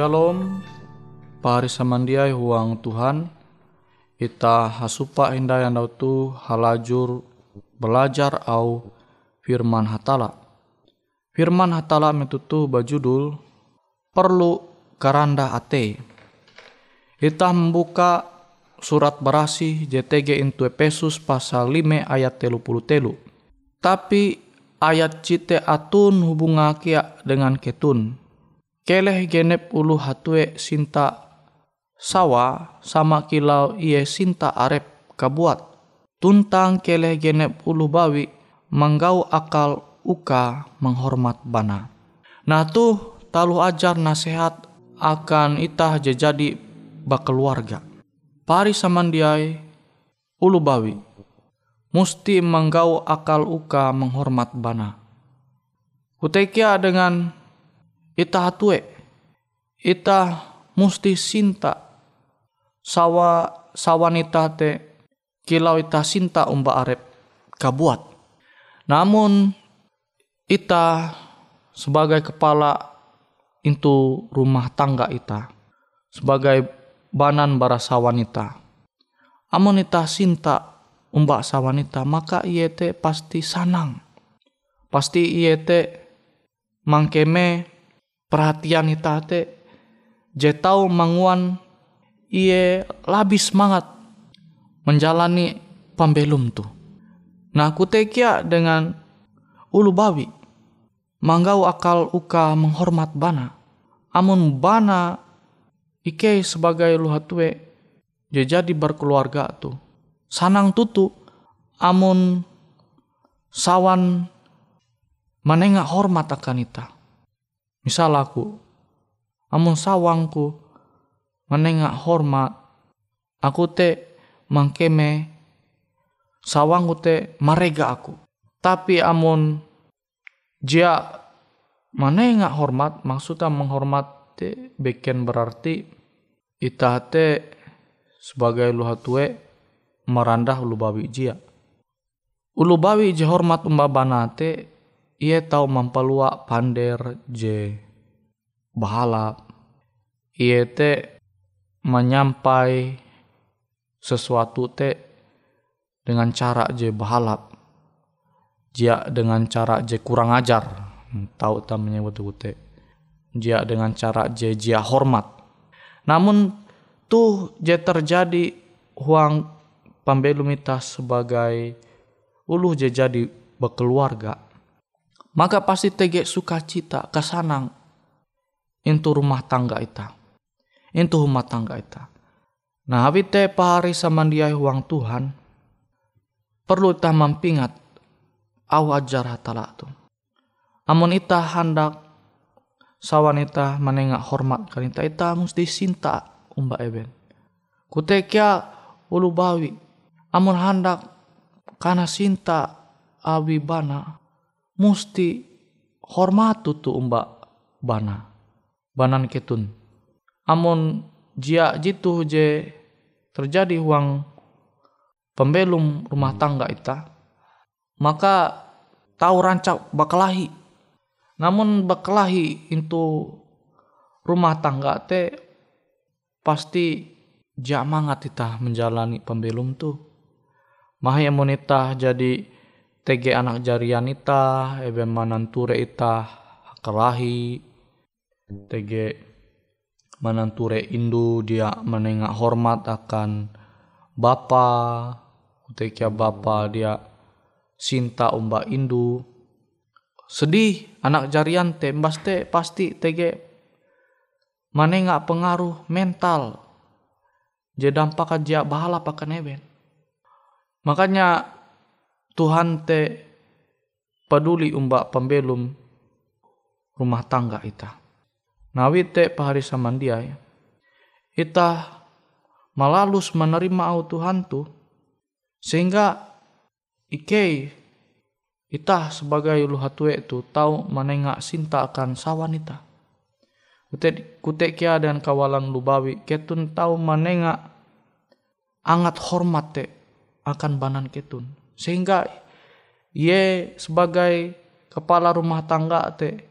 Shalom, pari samandiai huang Tuhan. Ita hasupa indah yang tu halajur belajar au firman hatala. Firman hatala metutu bajudul perlu karanda ate. Ita membuka surat berasi JTG into Efesus pasal 5 ayat telu puluh telu. Tapi ayat cite atun hubunga kia dengan ketun keleh genep ulu hatue sinta sawa sama kilau iye sinta arep kabuat. Tuntang keleh genep ulu bawi manggau akal uka menghormat bana. Nah tuh talu ajar nasihat akan itah jadi bakeluarga. Pari samandiai ulu bawi musti menggau akal uka menghormat bana. Kutekia dengan ita hatue. Ita musti sinta. Sawa sawanita te kilau ita sinta umba arep kabuat. Namun ita sebagai kepala itu rumah tangga ita sebagai banan bara sawanita. Amun ita sinta umba sawanita maka iye te pasti sanang. Pasti iye te mangkeme perhatian je tau manguan iye lebih semangat menjalani pembelum tu. Nah kutekia dengan ulu bawi manggau akal uka menghormat bana. Amun bana ike sebagai luhatue jadi berkeluarga tu. Sanang tutu amun sawan menengah hormat akan ita Misal aku, amun sawangku menengak hormat, aku te mangkeme sawangku te marega aku. Tapi amun jia menengak hormat, maksudnya menghormat te beken berarti ita te sebagai luhatue merandah ulu bawi jia. Ulu bawi je hormat umbabana te ia tahu mampalua pander je bahalap ia te menyampai sesuatu te dengan cara je bahalap jia dengan cara je kurang ajar. Tahu tak menyebut te. Jia dengan cara je jia hormat. Namun tuh je terjadi huang pambelumitas sebagai ulu je jadi berkeluarga maka pasti tege sukacita kesanang into rumah tangga ita. Into rumah tangga ita. Nah habi te pahari samandiai uang Tuhan perlu ita mampingat aw ajar hatala tu. Amun ita hendak sawan ita menengak hormat kan ita mesti sinta umba eben kutekia ulu bawi amun hendak karena sinta awi bana musti hormat tu umba bana banan ketun amun jia jitu je terjadi uang pembelum rumah tangga ita maka tahu rancak bakalahi. Namun bakalahi itu rumah tangga te pasti jamangat ita menjalani pembelum tu. Mahaya monita jadi tege anak jarian ita ebe mananture ita kelahi tege mananture indu dia menengah hormat akan bapa tege bapa dia sinta umba indu. Sedih anak jarian te te pasti tege manenga pengaruh mental. Jadi dampak aja bahala pakai eben. Makanya Tuhan te peduli umba pembelum rumah tangga ita. Nawi te pahari samandiai. Ita malalus menerima au Tuhan tu sehingga ike ita sebagai luhatue tu tahu menengak sinta akan sawan ita. Kutek, kutek kia dan kawalan lubawi ketun tahu menengak angat hormat te akan banan ketun sehingga ye sebagai kepala rumah tangga te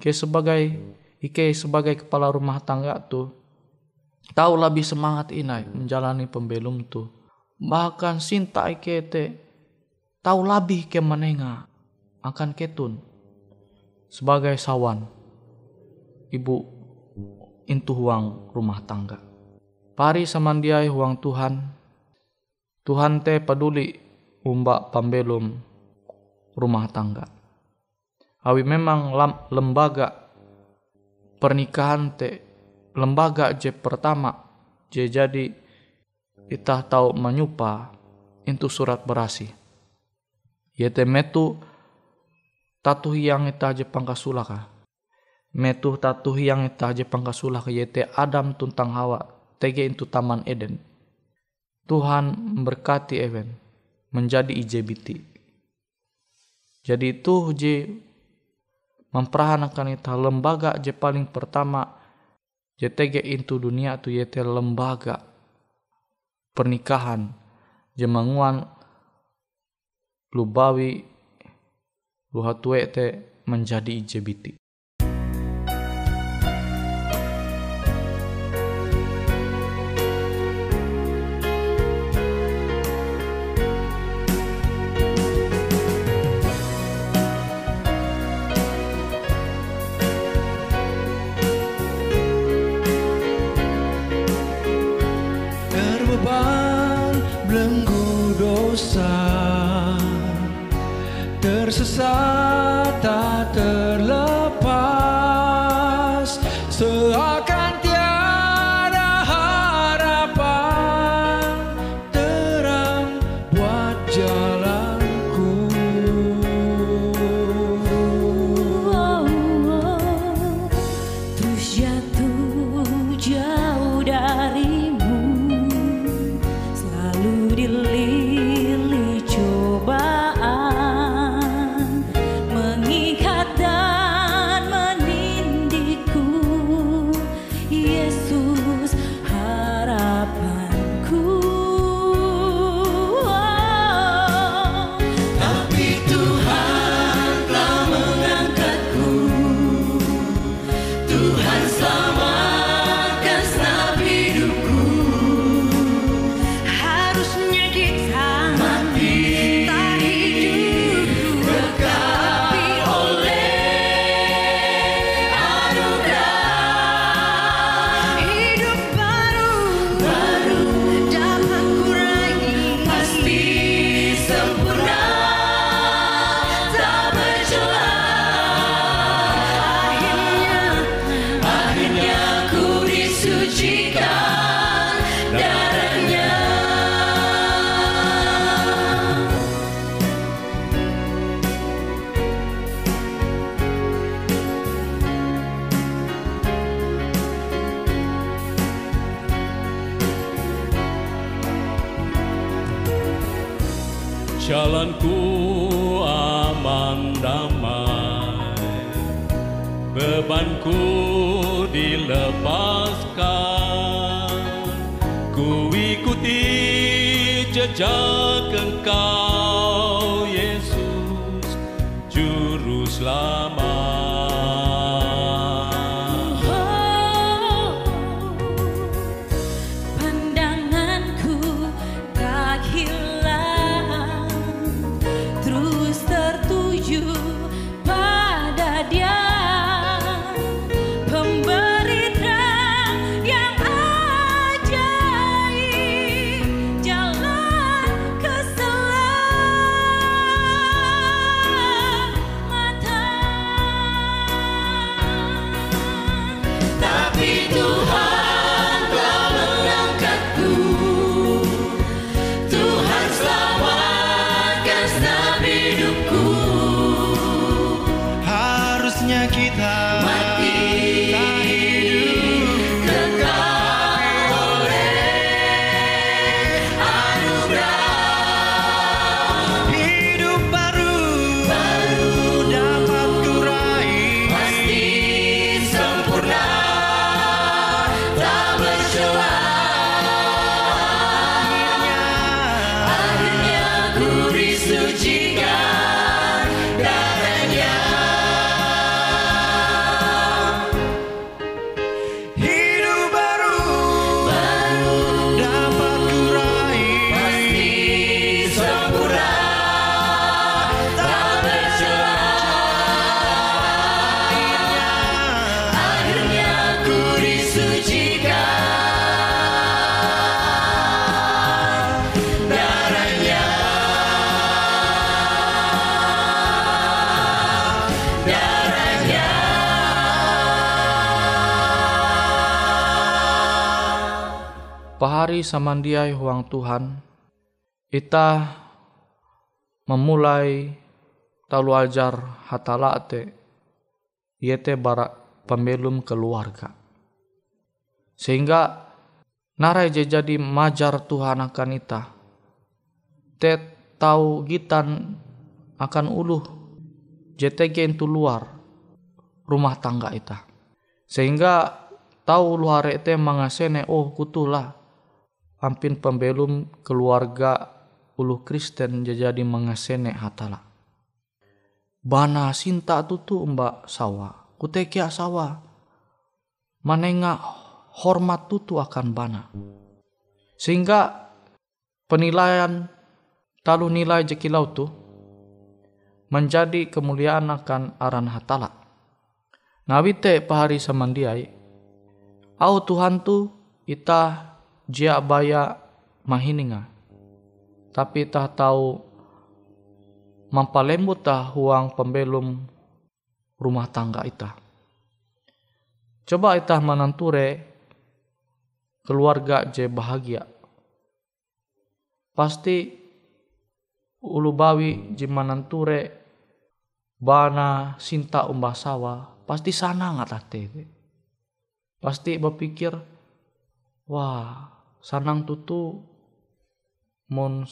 ke sebagai Ike sebagai kepala rumah tangga tuh tahu lebih semangat inai menjalani pembelum tuh. Bahkan sinta Ike te tahu lebih ke menenga akan ketun sebagai sawan ibu intu huang rumah tangga. Pari samandiai huang Tuhan. Tuhan te peduli umbak pembelum rumah tangga. Awi memang lembaga pernikahan te lembaga je pertama je jadi kita tahu menyupa itu surat berasi. Yete metu tatu yang ita je pangkasulaka. Metu tatu yang ita je pangkasulaka yete Adam tuntang Hawa tege itu taman Eden. Tuhan memberkati Ewen menjadi IJBT. Jadi itu je memperanakan itu lembaga je paling pertama JTG itu dunia tu yete lembaga pernikahan jemanguan lubawi luhatue te menjadi IJBT. Tersesat damai Bebanku dilepaskan. Ku ikuti jejak pahari samandiai huang Tuhan, ita memulai talu ajar hatala te yete bara pembelum keluarga. Sehingga narai je jadi majar Tuhan akan ita. Te tahu gitan akan uluh JTG itu luar rumah tangga ita. Sehingga tahu luar itu mengasene oh kutulah ampin pembelum keluarga ulu Kristen jadi mengasene hatala. Bana sinta tutu mbak sawa, kutekia sawa. Manenga hormat tutu akan bana. Sehingga penilaian talu nilai jekilau tu menjadi kemuliaan akan aran hatala. Nawite pahari samandiai, au Tuhan tu ita jia baya mahininga. Tapi tak tahu mampalembut tah huang pembelum rumah tangga ita. Coba ita menanture keluarga je bahagia. Pasti ulu bawi je menanture bana sinta umbah sawa pasti sana ngatate. Pasti berpikir wah sanang tutu mon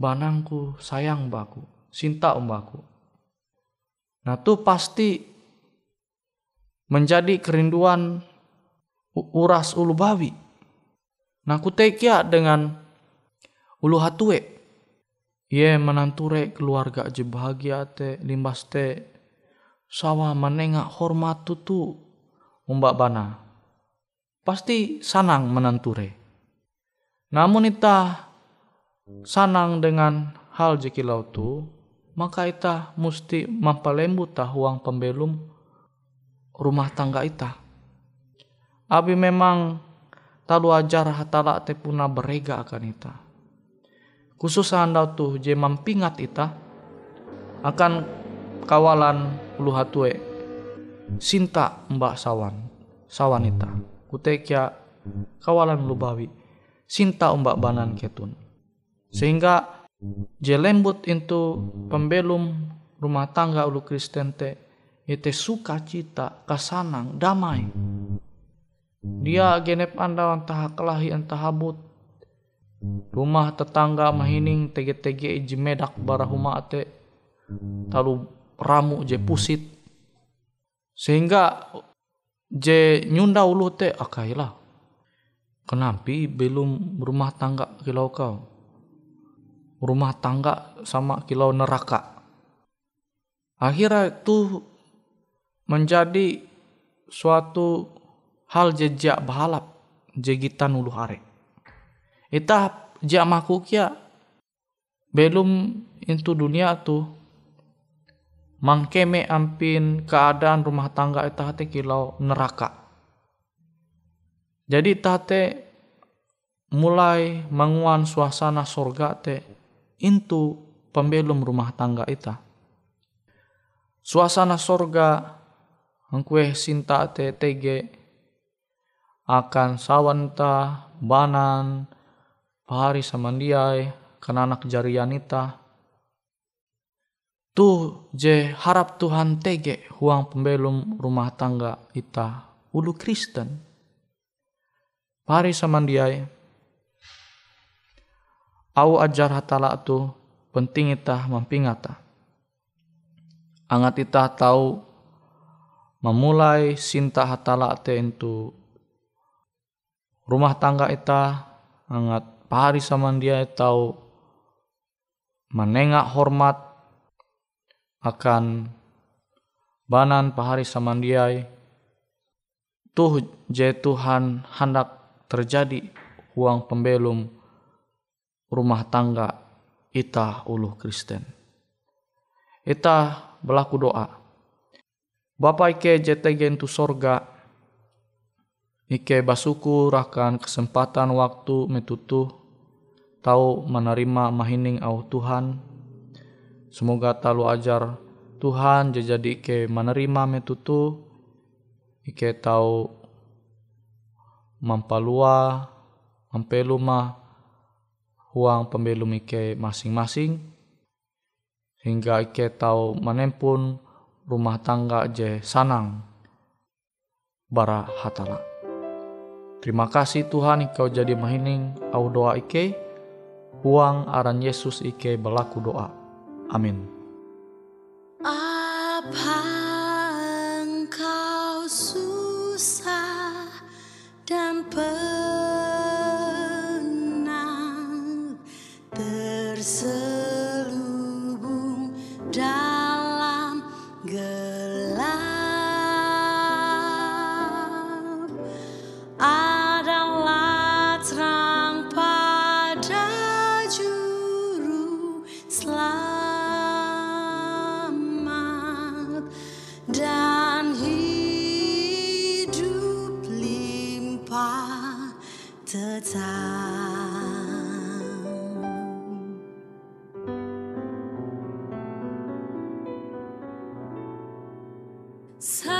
banangku sayang baku sinta umbaku. Nah tuh pasti menjadi kerinduan uras ulu bawi. Nah kutekia dengan ulu hatue. Ye menanture keluarga je bahagia te limbas te sawa menengak hormat tutu umbak bana. Pasti sanang menanture. Namun ita sanang dengan hal jekilau tu, maka ita musti mampalembu huang pembelum rumah tangga ita. Abi memang talu ajar hatala te puna berega akan ita. Khusus anda tu je mampingat ita akan kawalan ulu hatue sinta mbak sawan sawan ita kutekia kawalan lubawi sinta umbak banan ketun. Sehingga je lembut itu pembelum rumah tangga ulu Kristen te ite sukacita kasanang damai. Dia genep anda entah kelahi entah habut rumah tetangga mahining tege-tege iji medak barahuma ate talu ramu je pusit. Sehingga je nyunda ulu te akailah kenapa belum rumah tangga kilau kau? Rumah tangga sama kilau neraka. Akhirnya itu menjadi suatu hal jejak bahalap jegitan ulu hare. Ita jak makuk ya belum itu dunia tu mangkeme ampin keadaan rumah tangga ita hati kilau neraka. Jadi tate mulai menguan suasana sorga te itu pembelum rumah tangga ita. Suasana sorga angkue sinta te tege akan sawanta banan pahari samandiai kenanak jarianita tu je harap Tuhan tege huang pembelum rumah tangga ita ulu Kristen pahari samandiai. Au ajar hatala tu penting ita mampingata. Angat ita tahu memulai sinta hatala te itu rumah tangga ita angat pari sama dia tahu menengak hormat akan banan pahari sama dia tuh je Tuhan hendak terjadi uang pembelum rumah tangga ita ulu Kristen. Ita berlaku doa. Bapak ike JTG itu sorga. Ike basuku akan kesempatan waktu metutuh tahu menerima mahining au Tuhan. Semoga talu ajar Tuhan jadi ke menerima metutu ike tahu mampalua Mampelu mah huang pembelum ike masing-masing hingga ike tahu menempun rumah tangga je sanang bara hatala. Terima kasih Tuhan Ikau jadi mahining au doa ike huang aran Yesus ike berlaku doa. Amin. Apa dan Time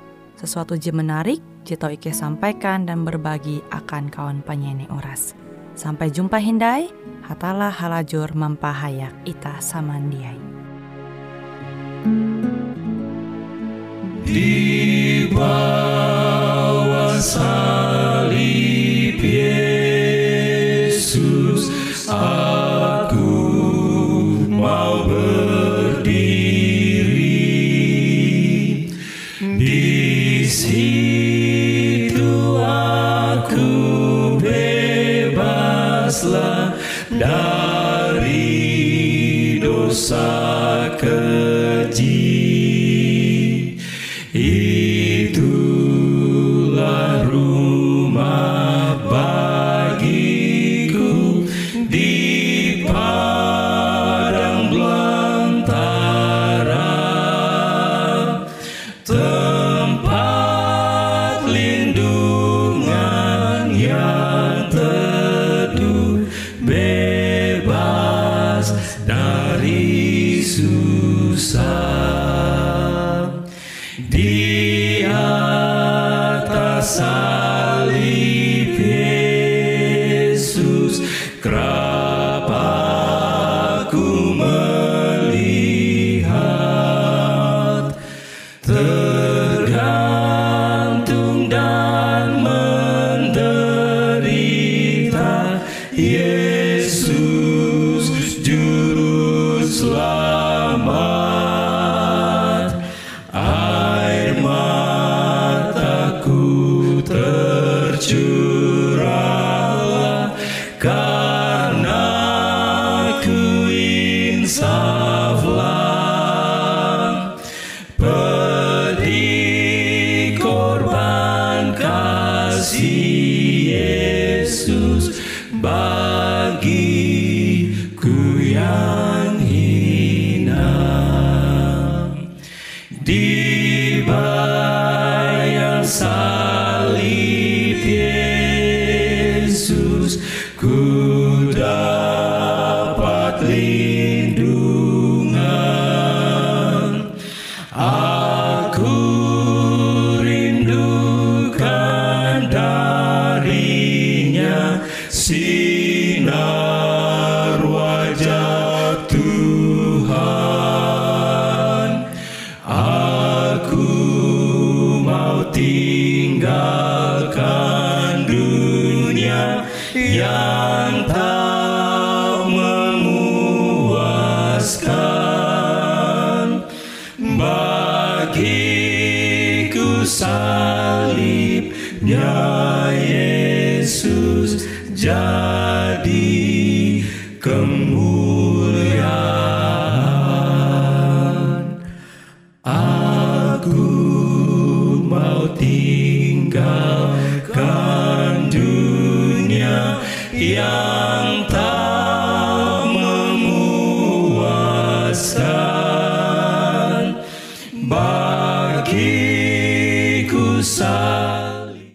sesuatu je menarik, Jito Ike sampaikan dan berbagi akan kawan penyanyi oras. Sampai jumpa Hindai, hatalah halajur mempahayak ita samandiai. di bawah salib Yesus bebaslah dari dosa keji